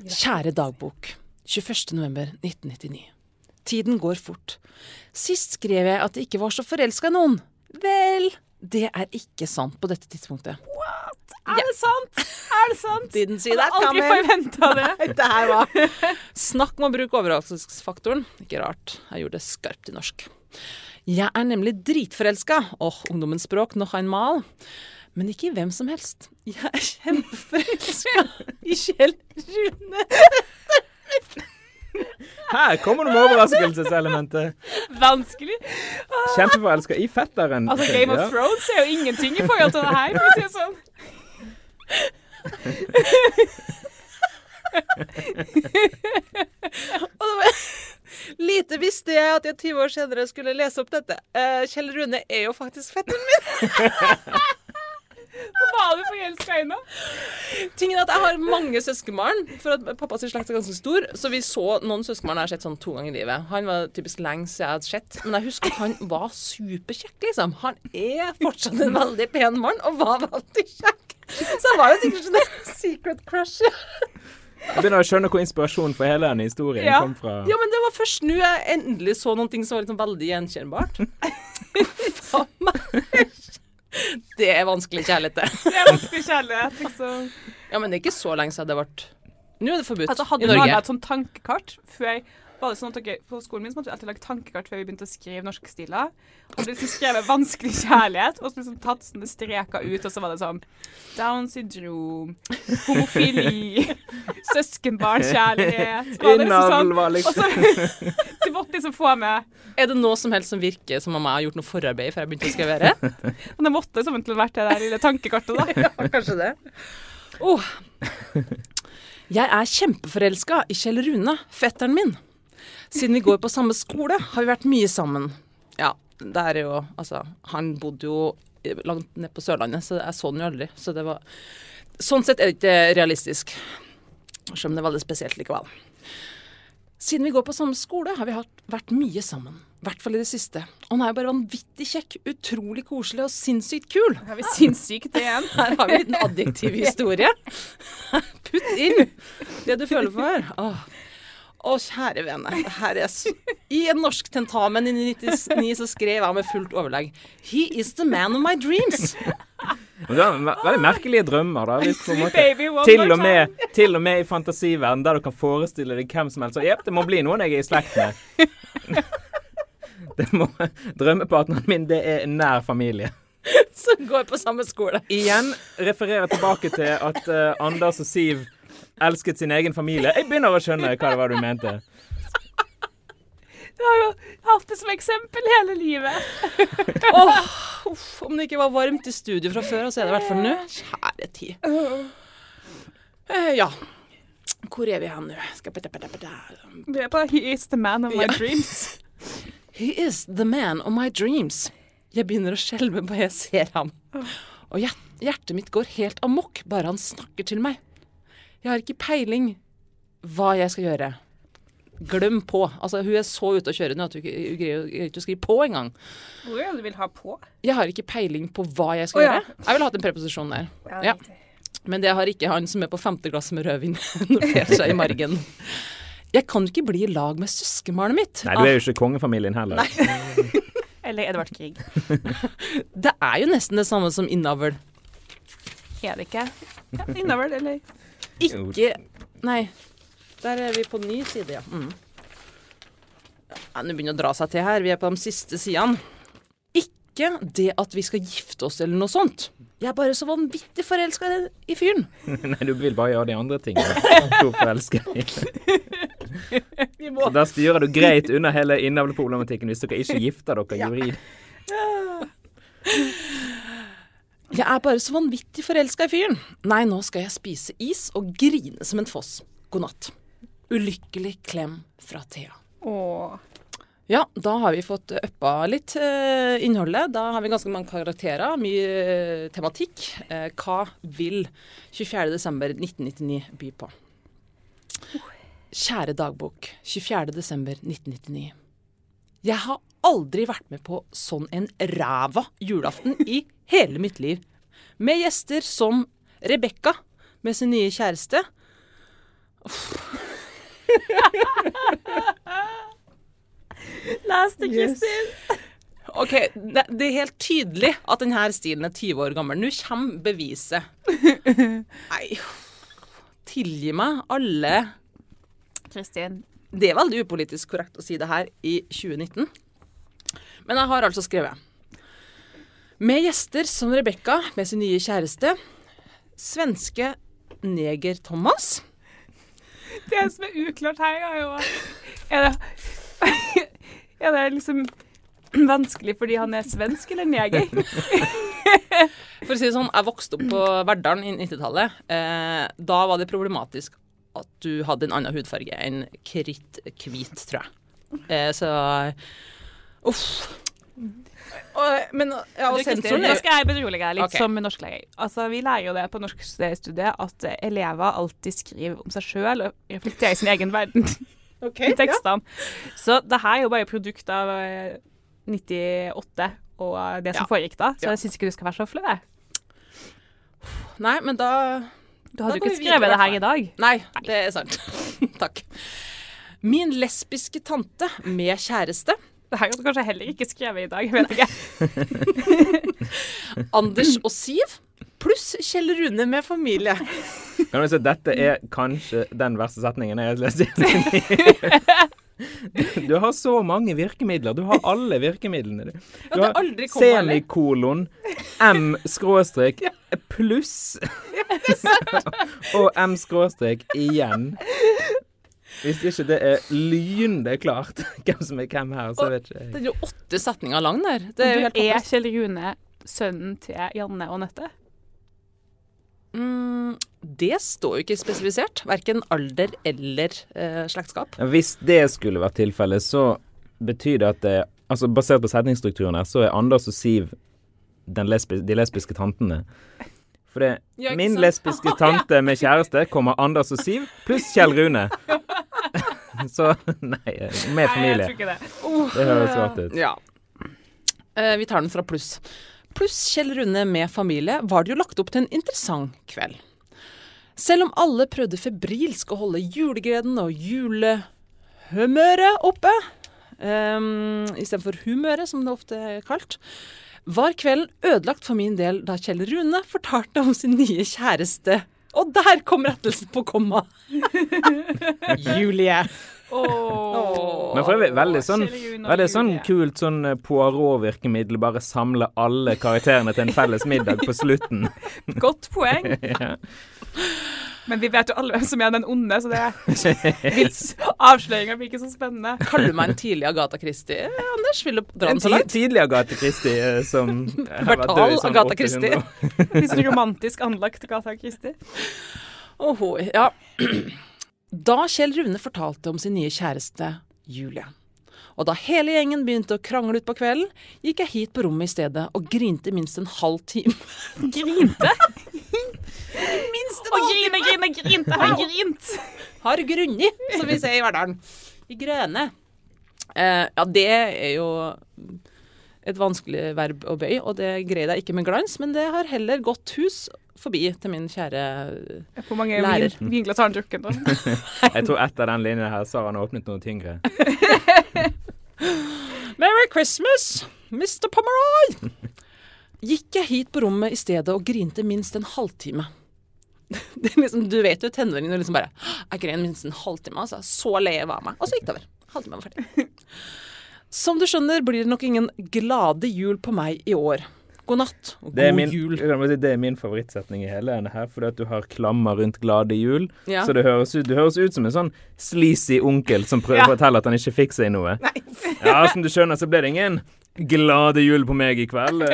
Kjære dagbok. 21. november 1999. Tiden går fort. Sist skrev jeg at jeg ikke var så forelska i noen. Vel, det er ikke sant på dette tidspunktet. What? Er det sant? Er det sant? Didn't see that coming. aldri forventa det. Det her var Snakk om å bruke overraskelsesfaktoren. Ikke rart. Jeg gjorde det skarpt i norsk. Jeg er nemlig dritforelska. Åh, ungdommens språk, noch einmal. Men ikke i hvem som helst. Jeg er kjempeforelska i Kjell Rune. Her kommer det med overraskelseselementet. Vanskelig. Kjempeforelska i fetteren. Altså, Game of Thrones er jo ingenting i forhold til det her, for å si det sånn. Og det var Lite visste jeg at jeg 20 år senere skulle lese opp dette. Eh, Kjell Rune er jo faktisk fetteren min. Var du forelska i nå? Tingen er at Jeg har mange søskenbarn, for at pappas slekt er ganske stor. Så vi så noen søskenbarn jeg har sett sånn to ganger i livet. Han var typisk lenge siden jeg hadde sett. Men jeg husker at han var superkjekk, liksom. Han er fortsatt en veldig pen mann, og var veldig kjekk. Så han var jo sikkert sånn secret crush. Jeg begynner å skjønne hvor inspirasjonen for hele denne historien Ja. kom fra. Ja, men det var først nå jeg endelig så noen ting som var liksom veldig gjenkjennbart. Faen meg. Det er vanskelig kjærlighet, det. Det er vanskelig kjærlighet, liksom. Ja, men det er ikke så lenge siden det ble Nå er det forbudt Altså, hadde du laga et sånt tankekart før var det sånn at dere, På skolen min så måtte vi alltid lage tankekart før vi begynte å skrive norske stiler. Og det liksom skrevet 'vanskelig kjærlighet', og så liksom tatt sånne streker ut, og så var det sånn Down syndrom, homofili, søskenbarnkjærlighet Innavl var det liksom sånn. var Og liksom så Du måtte liksom få med Er det noe som helst som virker som om jeg har gjort noe forarbeid før jeg begynte å skrive? Men det måtte som til vært det der lille tankekartet, da. Ja, kanskje det. Oh. Jeg er kjempeforelska i Kjell Rune, fetteren min. Siden vi går på samme skole, har vi vært mye sammen. Ja, det er jo Altså, han bodde jo langt ned på Sørlandet, så jeg så den jo aldri. Så det var Sånn sett er det ikke realistisk. Selv om det er veldig spesielt likevel. Siden vi går på samme skole, har vi hatt, vært mye sammen. I hvert fall i det siste. Og han er jo bare vanvittig kjekk, utrolig koselig og sinnssykt kul. Her Har vi sinnssykt igjen? Her har vi en liten adjektiv historie. Putt inn det du føler for. Åh. Å, kjære vene. Er I en norsk tentamen i 99 så skrev jeg med fullt overlegg He is the man of my dreams. Men det var Veldig merkelige drømmer, da. Hvis på en måte til og, med, til og med i fantasiverden, der du kan forestille deg hvem som helst. Så jepp, det må bli noen jeg er i slekt med. Det må, drømmepartneren min, det er nær familie. Som går på samme skole. Igjen refererer tilbake til at uh, Anders og Siv elsket sin egen familie. Jeg begynner å skjønne hva det var du mente. Jeg har jo hatt det som eksempel hele livet. oh, uff, om det ikke var varmt i studio fra før, så er det i hvert fall nå. Kjære tid. Uh, ja. Hvor er vi hen nå? Vi er på He is the man of my Ja. dreams. He is the man of my dreams. Jeg begynner å skjelve bare jeg ser ham. Og hjertet mitt går helt amok bare han snakker til meg. Jeg har ikke peiling hva jeg skal gjøre. Glem på. Altså, hun er så ute å kjøre nå at hun ikke hun greier ikke å skrive på engang. Hvor er det du vil ha på? Jeg har ikke peiling på hva jeg skal oh, ja. gjøre. Jeg ville hatt en preposisjon der. Ja. Men det har ikke han som er på femte glass med rødvin notert seg i margen. Jeg kan jo ikke bli i lag med søskenbarnet mitt. Nei, du er jo ikke kongefamilien heller. Eller Edvard Grieg. Det er jo nesten det samme som innavl. Er det ikke? Ja, innavl eller? Ikke Nei. Der er vi på ny side, ja. Mm. ja Nå begynner å dra seg til her. Vi er på de siste sidene. Ikke det at vi skal gifte oss eller noe sånt. Jeg er bare så vanvittig forelska i, fyren. Nei, du vil bare gjøre de andre tingene. Hvor forelsker. Så da styrer du greit unna hele innavleproblematikken hvis dere ikke gifter dere juridisk. Jeg er bare så vanvittig forelska i fyren. Nei, nå skal jeg spise is og grine som en foss. God natt. Ulykkelig klem fra Thea. Åh. Ja, da har vi fått uppa litt eh, innholdet. Da har vi ganske mange karakterer, mye eh, tematikk. Eh, hva vil 24.12.1999 by på? Kjære dagbok. 24.12.1999. Jeg har aldri vært med på sånn en ræva julaften i hele mitt liv. Med gjester som Rebekka med sin nye kjæreste. Last yes. OK, det, det er helt tydelig at denne stilen er 20 år gammel. Nå kommer beviset. Nei, tilgi meg alle Kristin. Det er veldig upolitisk korrekt å si det her i 2019. Men jeg har altså skrevet Med gjester som Rebekka med sin nye kjæreste, svenske Neger-Thomas Det som er uklart her, er jo Er det, er det liksom vanskelig fordi han er svensk eller neger? For å si det sånn, jeg vokste opp på Verdalen i 90-tallet. Eh, da var det problematisk at du hadde en annen hudfarge enn kritthvit, tror jeg. Eh, så Uff. Og, men ja, og sensoren Nå skal jeg berolige deg litt okay. som norsklærer. Altså, vi lærer jo det på norskstudiet at elever alltid skriver om seg sjøl og reflekterer i sin egen verden i tekstene. Så det her er jo bare produkt av eh, 98 og eh, det som Ja. foregikk da, så Ja. jeg syns ikke du skal være så flau. Nei, men da Du hadde jo ikke skrevet videre, det her i dag. Nei, det er sant. Takk. Min lesbiske tante med kjæreste, Det her hadde kanskje heller ikke skrevet i dag. Jeg vet ikke. Anders og Siv, pluss Kjell Rune med familie. Kan du si at dette er kanskje den verste setningen jeg har lest i du, du har så mange virkemidler. Du har alle virkemidlene. Du Ja, det har semikolon, M skråstrek, pluss og M skråstrek igjen. Hvis ikke det er lynende klart hvem som er hvem her, så vet ikke jeg. Det er jo åtte setninger lang der. Det er Du helt er. Kjell Rune sønnen til Janne og Nøtte? Mm, det står jo ikke spesifisert. Verken alder eller eh, slektskap. Hvis det skulle vært tilfellet, så betyr det at det, altså Basert på setningsstrukturen her, så er Anders og Siv den lesbi de lesbiske tantene. For det min lesbiske tante med kjæreste kommer Anders og Siv pluss Kjell Rune. Så nei, med familie. Nei, jeg tror ikke det. Det høres rart ut. Ja. Uh, vi tar den fra pluss. Pluss Kjell Rune med familie var det jo lagt opp til en interessant kveld. Selv om alle prøvde febrilsk å holde julegreden og julehumøret oppe, um, istedenfor humøret, som det ofte er kalt, var kvelden ødelagt for min del da Kjell Rune fortalte om sin nye kjæreste. Og der kom rettelsen på komma. Julie. Åh. Men for øvrig veldig sånn, Rune og veldig sånn kult sånn eh, Poirot-virkemiddel. Bare samle alle karakterene til en felles middag på slutten. Godt poeng. Ja. Men vi vet jo alle hvem som er den onde, så det avsløringa blir ikke så spennende. Kaller du meg en tidlig Agatha Christie, Anders? Vil du dra En den så langt? En tidlig Agatha Christie eh, som har vært død i sånn Agatha 800 Christie. år. Litt sånn romantisk anlagt Agatha Christie. Oho, ja. Da Kjell Rune fortalte om sin nye kjæreste Julie, og da hele gjengen begynte å krangle utpå kvelden, gikk jeg hit på rommet i stedet og grinte minst en halv time. Grinte. Minst en Og grine, grine, grinte. Har grint. Har grunni, som vi ser i Verdalen. I grøne. Eh, ja, det er jo et vanskelig verb å bøye, og det greide jeg ikke med glans, men det har heller gått hus forbi til min kjære lærer. Hvor mange Lærer. vin, vinglass har han drukket nå? Jeg tror etter den linjen her så har han åpnet noe tyngre. Merry Christmas, Mr. Pomeroy! Gikk jeg hit på rommet i stedet og grinte minst en halvtime. Det er liksom, du vet jo tenåringen og liksom bare Jeg grein minst en halvtime, altså. Så lei var meg. Og så gikk det over. Halvtime var ferdig. Som du skjønner, blir det nok ingen glade jul på meg i år. God natt og Det god min, jul. si, det er min favorittsetning i hele denne her, fordi at du har klammer rundt glade jul. Ja. Så det høres, ut, det høres ut som en sånn sleazy onkel som prøver Ja. å fortelle at han ikke fikk seg noe. Nei. Ja, som du skjønner, så ble det ingen glade jul på meg i kveld.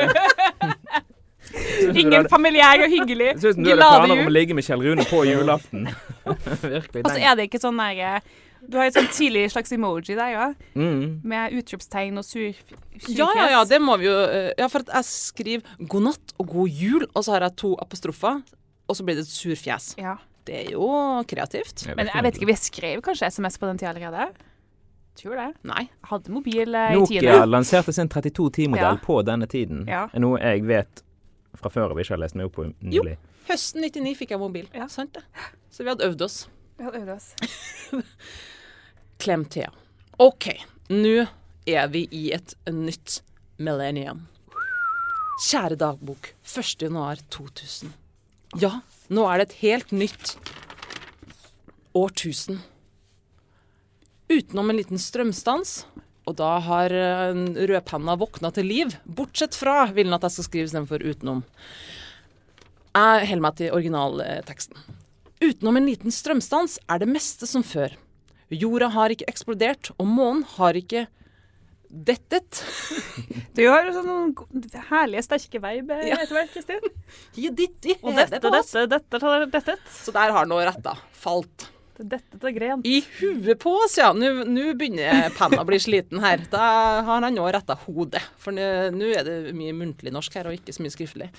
Ingen familiær og hyggelig. Glade jul. ut du hadde planer om å ligge med Kjell Rune på julaften. Virkelig. Og så den- er det ikke sånn der eh, Du har et sånn tidlig slags emoji der, ja. Mm. Med utropstegn og sur, surfjes. Ja, ja, ja, det må vi jo eh, Ja, for at jeg skriver 'god natt' og 'god jul', og så har jeg to apostrofer, og så blir det et surfjes. Ja. Det er jo kreativt. Men jeg vet ikke, vi skrev kanskje SMS på den tida allerede? Tror det. Nei. Jeg hadde mobil i i Nokia tiende. lanserte sin 3210-modell Ja. på denne tiden. Ja. Noe jeg vet fra før og ikke har lest meg opp på nylig. Jo, Høsten 99 fikk jeg mobil. Ja. Sant det. Så vi hadde øvd oss. Vi hadde øvd oss. Klem. OK, nå er vi i et nytt millennium. Kjære dagbok, 1. januar 2000. Ja, nå er det et helt nytt årtusen. Utenom en liten strømstans, og da har rødpanna rødpenna våkna til liv. Bortsett fra vil den at jeg skal skrive istedenfor utenom. Jeg holder meg til originalteksten. Utenom en liten strømstans er det meste som før. Jorda har ikke eksplodert, og månen har ikke dettet. Du har jo sånne herlige, sterke verb eh, Ja. etter hvert, Kristin. Ja, ditt ditt. Og dette, dette, dette, dette. Så der har nå retta falt. Dette til gren. I huet på oss, ja. Nå begynner penna å bli sliten her. Da har han nå retta hodet. For nå er det mye muntlig norsk her, og ikke så mye skriftlig.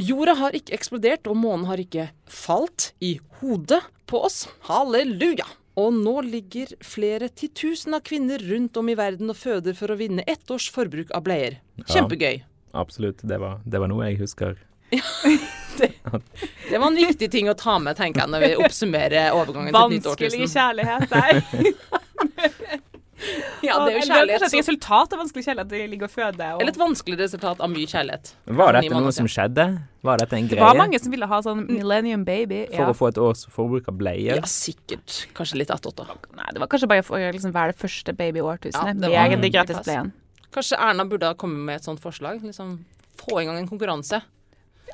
Jorda har ikke eksplodert, og månen har ikke falt i hodet på oss. Halleluja! Og nå ligger flere titusen av kvinner rundt om i verden og føder for å vinne ett års forbruk av bleier. Kjempegøy. Absolutt. Det var, det var noe jeg husker. Det var en viktig ting å ta med, tenker jeg, når vi oppsummerer overgangen til et nytt Vanskelig årtusen. kjærlighet der. Ja, det er jo kjærlighet. Det Kanskje et resultat av vanskelig kjærlighet, de ligger og føder. Og Eller et vanskelig resultat av mye kjærlighet. Var dette noe som skjedde? Var dette en greie? det var mange som ville ha sånn Millennium Baby. For Ja. å få et års forbruk av bleier? Ja, sikkert. Kanskje litt attåt, da. Nei, det var kanskje bare for å liksom være det første baby Ja, det med var egentlig en gratis bleien. Kanskje Erna burde ha kommet med et sånt forslag. Liksom få i gang en konkurranse.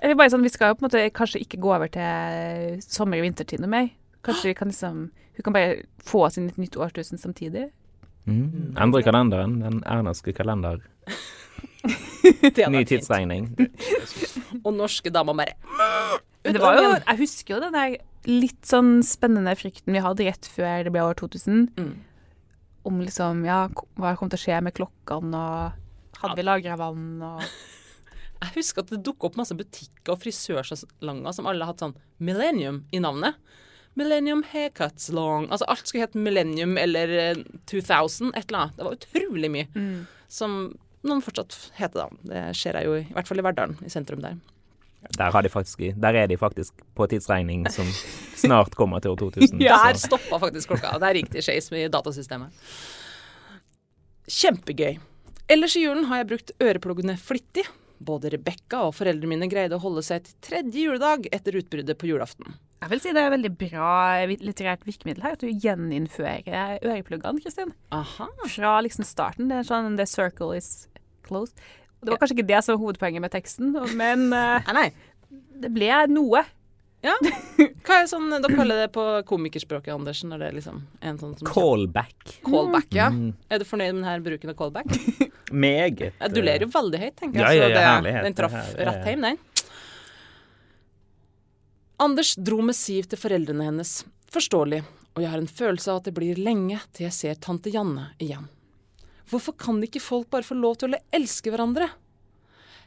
Eller bare sånn, Vi skal jo på en måte kanskje ikke gå over til sommer- og vintertid noe mer. Kanskje vi kan liksom Hun kan bare få oss inn et nytt årtusen samtidig. Mm. Endre kalenderen. Den ernerske kalender. Ny tidsregning. Og norske damer bare det var jo, jeg husker jo den der litt sånn spennende frykten vi hadde rett før det ble år 2000. Mm. Om liksom, ja, hva kom til å skje med klokkene, og hadde vi lagra vann, og Jeg husker at det dukka opp masse butikker og frisørsalonger som alle hadde sånn Millennium i navnet. Millennium Haircuts Long. Altså alt skulle hett Millennium eller eh, 2000, et eller annet. Det var utrolig mye. Mm. Som noen fortsatt heter, da. Det ser jeg jo i, hvert fall i Verdalen, i sentrum der. Der, har de faktisk, der er de faktisk på tidsregning som snart kommer til år 2000. Der så- stoppa faktisk klokka. Der gikk det skeis med datasystemet. Kjempegøy. Ellers i julen har jeg brukt ørepluggene flittig. Både Rebekka og foreldrene mine greide å holde seg til tredje juledag etter utbruddet på julaften. Jeg vil si det er et veldig bra litterært virkemiddel her, at du gjeninnfører ørepluggene, Kristin. Aha. Fra liksom starten. Det er sånn The circle is closed. Det var kanskje ikke det som var hovedpoenget med teksten, men eh, Nei, nei. det ble noe. Ja. Hva er sånn dere kaller det på komikerspråket, Andersen, Er det liksom en sånn som Callback. Callback, ja. Mm. Er du fornøyd med denne bruken av callback? Meget. Ja, du ler jo veldig høyt, tenker jeg. Ja, ja, ja, det, herlighet. den traff rett hjem, den. Anders dro med Siv til foreldrene hennes. Forståelig. Og jeg har en følelse av at det blir lenge til jeg ser tante Janne igjen. Hvorfor kan ikke folk bare få lov til å elske hverandre?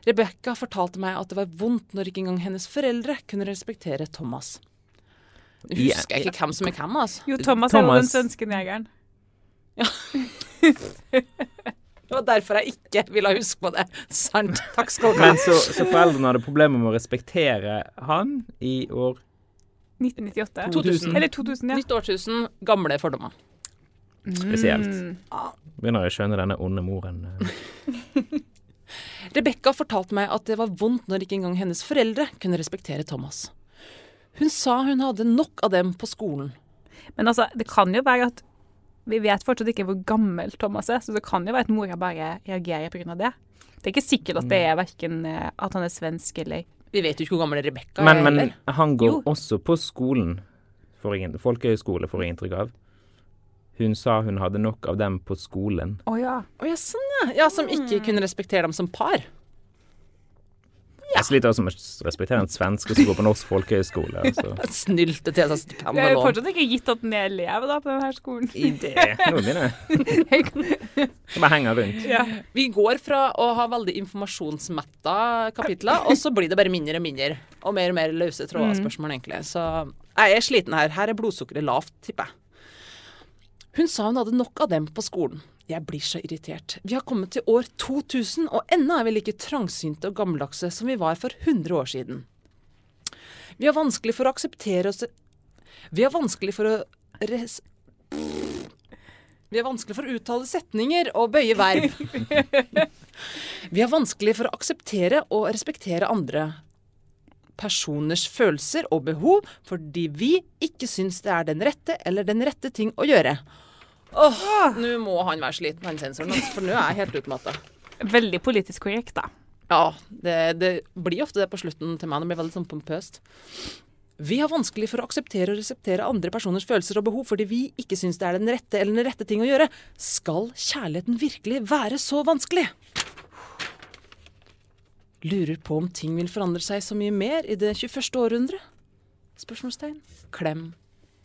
Rebekka fortalte meg at det var vondt når ikke engang hennes foreldre kunne respektere Thomas. Nå husker jeg ikke hvem som er hvem, altså. Jo, Thomas, er jo den svenske negeren. Det var derfor jeg ikke ville huske på det. Sant. Takk skal du ha. Men så, så foreldrene hadde problemer med å respektere han i år 1998. 2000. Eller 2000, ja. Nytt årtusen, gamle fordommer. spesielt. Mm. Begynner jeg å skjønne denne onde moren. Rebekka fortalte meg at det var vondt når ikke engang hennes foreldre kunne respektere Thomas. Hun sa hun hadde nok av dem på skolen. Men altså, det kan jo være at vi vet fortsatt ikke hvor gammel Thomas er, så det kan jo være at mora bare reagerer pga. det. Det er ikke sikkert at det er verken eh, at han er svensk eller Vi vet jo ikke hvor gammel Rebekka er Men, men han går Jo. også på skolen, får inn- folkehøyskole, får jeg inntrykk av. Hun sa hun hadde nok av dem på skolen. Å ja. Oh, ja, sånn ja. Ja, Som ikke kunne respektere dem som par. Jeg sliter også med å respektere en svenske som går på norsk folkehøyskole. Altså. Snylte til seg stipend Det er fortsatt ikke gitt at den er elev da, på denne skolen. I det Nå begynner jeg. Jeg bare henger rundt. Vi går fra å ha veldig informasjonsmetta kapitler, og så blir det bare mindre og mindre. Og mer og mer løse tråder spørsmål, egentlig. Så jeg er sliten her. Her er blodsukkeret lavt, tipper jeg. Hun sa hun hadde nok av dem på skolen. Jeg blir så irritert. Vi har kommet til år 2000, og ennå er vi like trangsynte og gammeldagse som vi var for 100 år siden. Vi har vanskelig for å akseptere oss Vi har vanskelig for å res... Vi har vanskelig for å uttale setninger og bøye verb. Vi har vanskelig for å akseptere og respektere andre personers følelser og behov fordi vi ikke syns det er den rette eller den rette ting å gjøre. Åh, nå må han være sliten, han sensoren, altså, for nå er jeg helt utmatta. Veldig politisk korrekt, da. Ja, det, det blir ofte det på slutten til meg. Det blir veldig sånn pompøst. Vi har vanskelig for å akseptere og reseptere andre personers følelser og behov fordi vi ikke syns det er den rette eller den rette ting å gjøre. Skal kjærligheten virkelig være så vanskelig? Lurer på om ting vil forandre seg så mye mer i det 21. århundre? Spørsmålstegn. Klem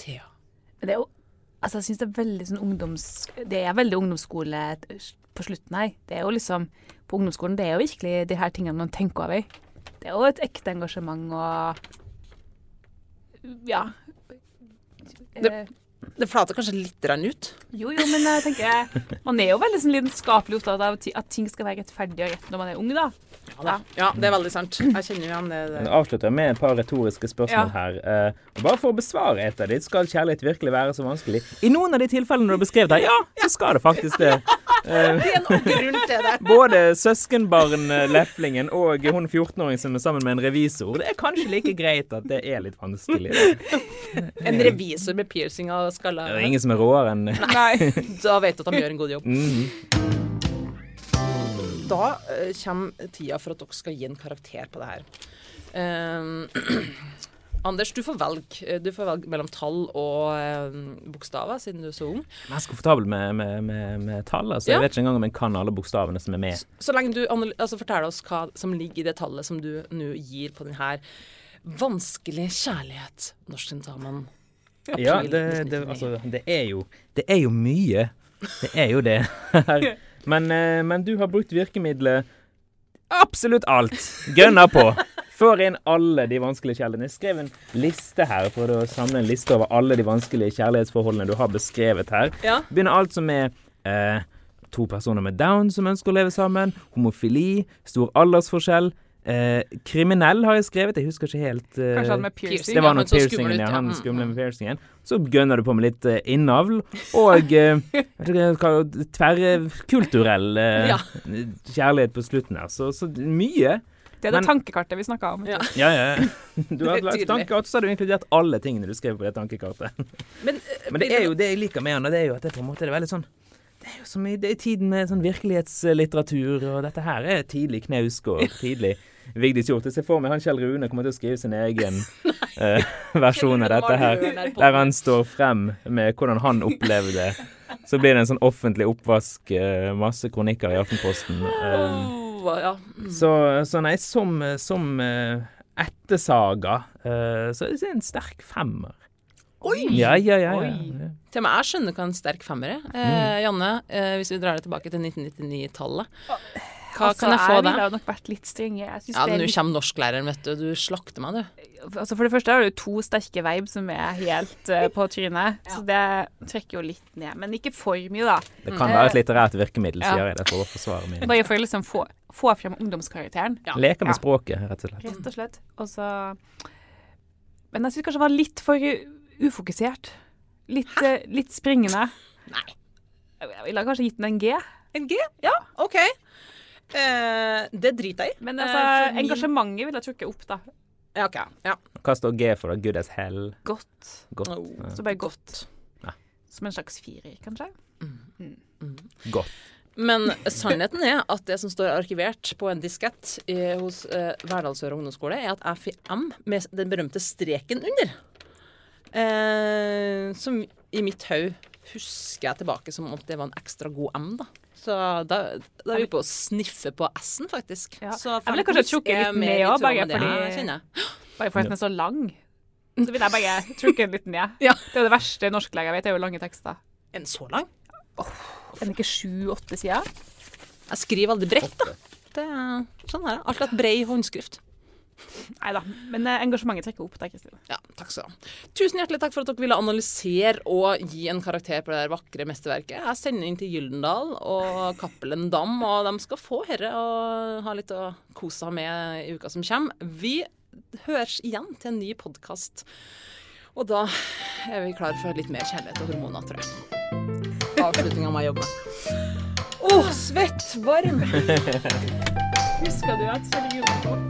Thea. Men det er jo Altså, jeg syns det er veldig sånn ungdoms... Det er veldig ungdomsskole på slutten her. Det er jo liksom På ungdomsskolen det er jo virkelig de her tingene man tenker over. Det er jo et ekte engasjement og Ja. Det- Eh, Det flater kanskje litt ut. Jo, jo, men jeg tenker Man er jo veldig sånn lidenskapelig opptatt av at ting skal være rettferdig og rett når man er ung, da. Ja, ja, det er veldig sant. Jeg kjenner jo igjen det. Jeg det. avslutter med et par retoriske spørsmål Ja. her. Uh, bare for å besvare et av ditt skal kjærlighet virkelig være så vanskelig? I noen av de tilfellene du har beskrevet her, ja, så skal det faktisk det. Eh, Det er noe grunn til det. både søskenbarn-leflingen og hun 14-åringen som er sammen med en revisor. Det er kanskje like greit at det er litt vanskelig. En revisor med piercing av skalla Det er ingen som er råere enn Nei. Da vet du at de gjør en god jobb. Mhm. Da eh, kommer tida for at dere skal gi en karakter på det her. Eh, Anders, du får velge. Eh, Du får velge mellom tall og eh, bokstaver, siden du er så ung. Jeg er mest komfortabel med, med, med, med tall. Altså. Ja. Jeg vet ikke engang om jeg kan alle bokstavene som er med. Så lenge du altså, forteller oss hva som ligger i det tallet som du nå gir på denne vanskelige vanskelig kjærlighet. Norsktentamen. Ja, det, det, altså, det, er jo, det er jo mye. Det er jo det. her. Men, eh, men du har brukt virkemidlet absolutt alt. Gønna på. Får inn alle de vanskelige kjærlighetene. Jeg skrev en liste her for å samle en liste over alle de vanskelige kjærlighetsforholdene du har beskrevet her. Ja. Begynner alt som er eh, to personer med down som ønsker å leve sammen, homofili, stor aldersforskjell, eh, kriminell har jeg skrevet, jeg husker ikke helt. eh, Kanskje han med piercing. det var Ja, noe men så skummel piercingen, ja. Han Mm, skumle mm. med piercingen. Så gønner du på med litt eh, innavl, og eh, tverrkulturell eh, kjærlighet på slutten her. Så, så mye. Det er det Men- tankekartet vi snakka om. Ja. Ja, ja. Du har lagt Tydelig. tankekart, så har du inkludert alle tingene du skrev på det tankekartet. Men, eh, Men det er jo det jeg liker med han, og det er jo at det på en måte er veldig sånn det er jo så mye, det er tiden med sånn virkelighetslitteratur, og dette her er tidlig Knausgård, tidlig Vigdis Hjorth. Jeg ser for meg han Kjell Rune kommer til å skrive sin egen uh, versjon av dette her. Der han står frem med hvordan han opplevde det. Så blir det en sånn offentlig oppvask, uh, masse kronikker i Aftenposten. Um, Åh, ja. Mm. så, så nei, som, som eh, ettersaga, eh, så er det en sterk femmer. Oi! Ja, ja, ja. ja. Oi. Til og med jeg skjønner hva en sterk femmer er. Eh, Janne, eh, hvis vi drar det tilbake til 1999-tallet. Hva Altså, kan jeg få Jeg der? ville nok vært litt strenge. Ja, nå litt kommer norsklæreren, vet du. Du slakter meg, du. altså For det første har du to sterke veib som er helt uh, på trynet, så det trekker jo litt ned. Men ikke for mye, da. Det kan være et litterært virkemiddel, Ja. sier jeg det for å forsvare min Bare for å liksom få, få frem ungdomskarakteren, Ja. Leker med Ja. språket, rett og slett. rett og slett. Og så Men jeg syns kanskje det var litt for ufokusert. Litt, uh, litt springende. Nei. Jeg ville kanskje gitt den en G. En G? Ja, OK. Eh, det driter jeg i. Men Eh, altså, min- engasjementet vil jeg trukke opp, da. Ja, OK. Ja. Hva står G for, da? Good as hell? Godt. Godt. Oh. Ja. Så bare godt. Ja. Som en slags firer, kanskje. Godt. Men sannheten er at det som står arkivert på en diskett i, hos eh, Verdalsøra ungdomsskole, er at FIM med den berømte streken under. Eh, som i mitt hode husker jeg tilbake som om det var en ekstra god M, da. Så da, da er vi på å sniffe på S-en, faktisk. Ja. Så Jeg ville kanskje trukket litt ned òg, bare fordi-. Bare fordi den er så lang. Så vil jeg bare trukke den litt ned. Ja. Det er det verste norsklærer jeg vet, det er jo lange tekster. En så lang? Er den ikke sju-åtte sider? Jeg skriver aldri bredt, da. Det er sånn her. Alltid hatt brei håndskrift. Nei da. Men eh, engasjementet trekker opp Takk, Kristine. Ja, takk skal du ha. Tusen hjertelig takk for at dere ville analysere og gi en karakter på det der vakre mesterverket. Jeg sender inn til Gyldendal og Cappelen Dam, og de skal få herre og ha litt å kose seg med i uka som kommer. Vi høres igjen til en ny podkast. Og da er vi klar for litt mer kjærlighet og hormoner, tror jeg. Avslutninga må jeg jobbe med. Å, svett, varm. Husker du at Kjell Julekår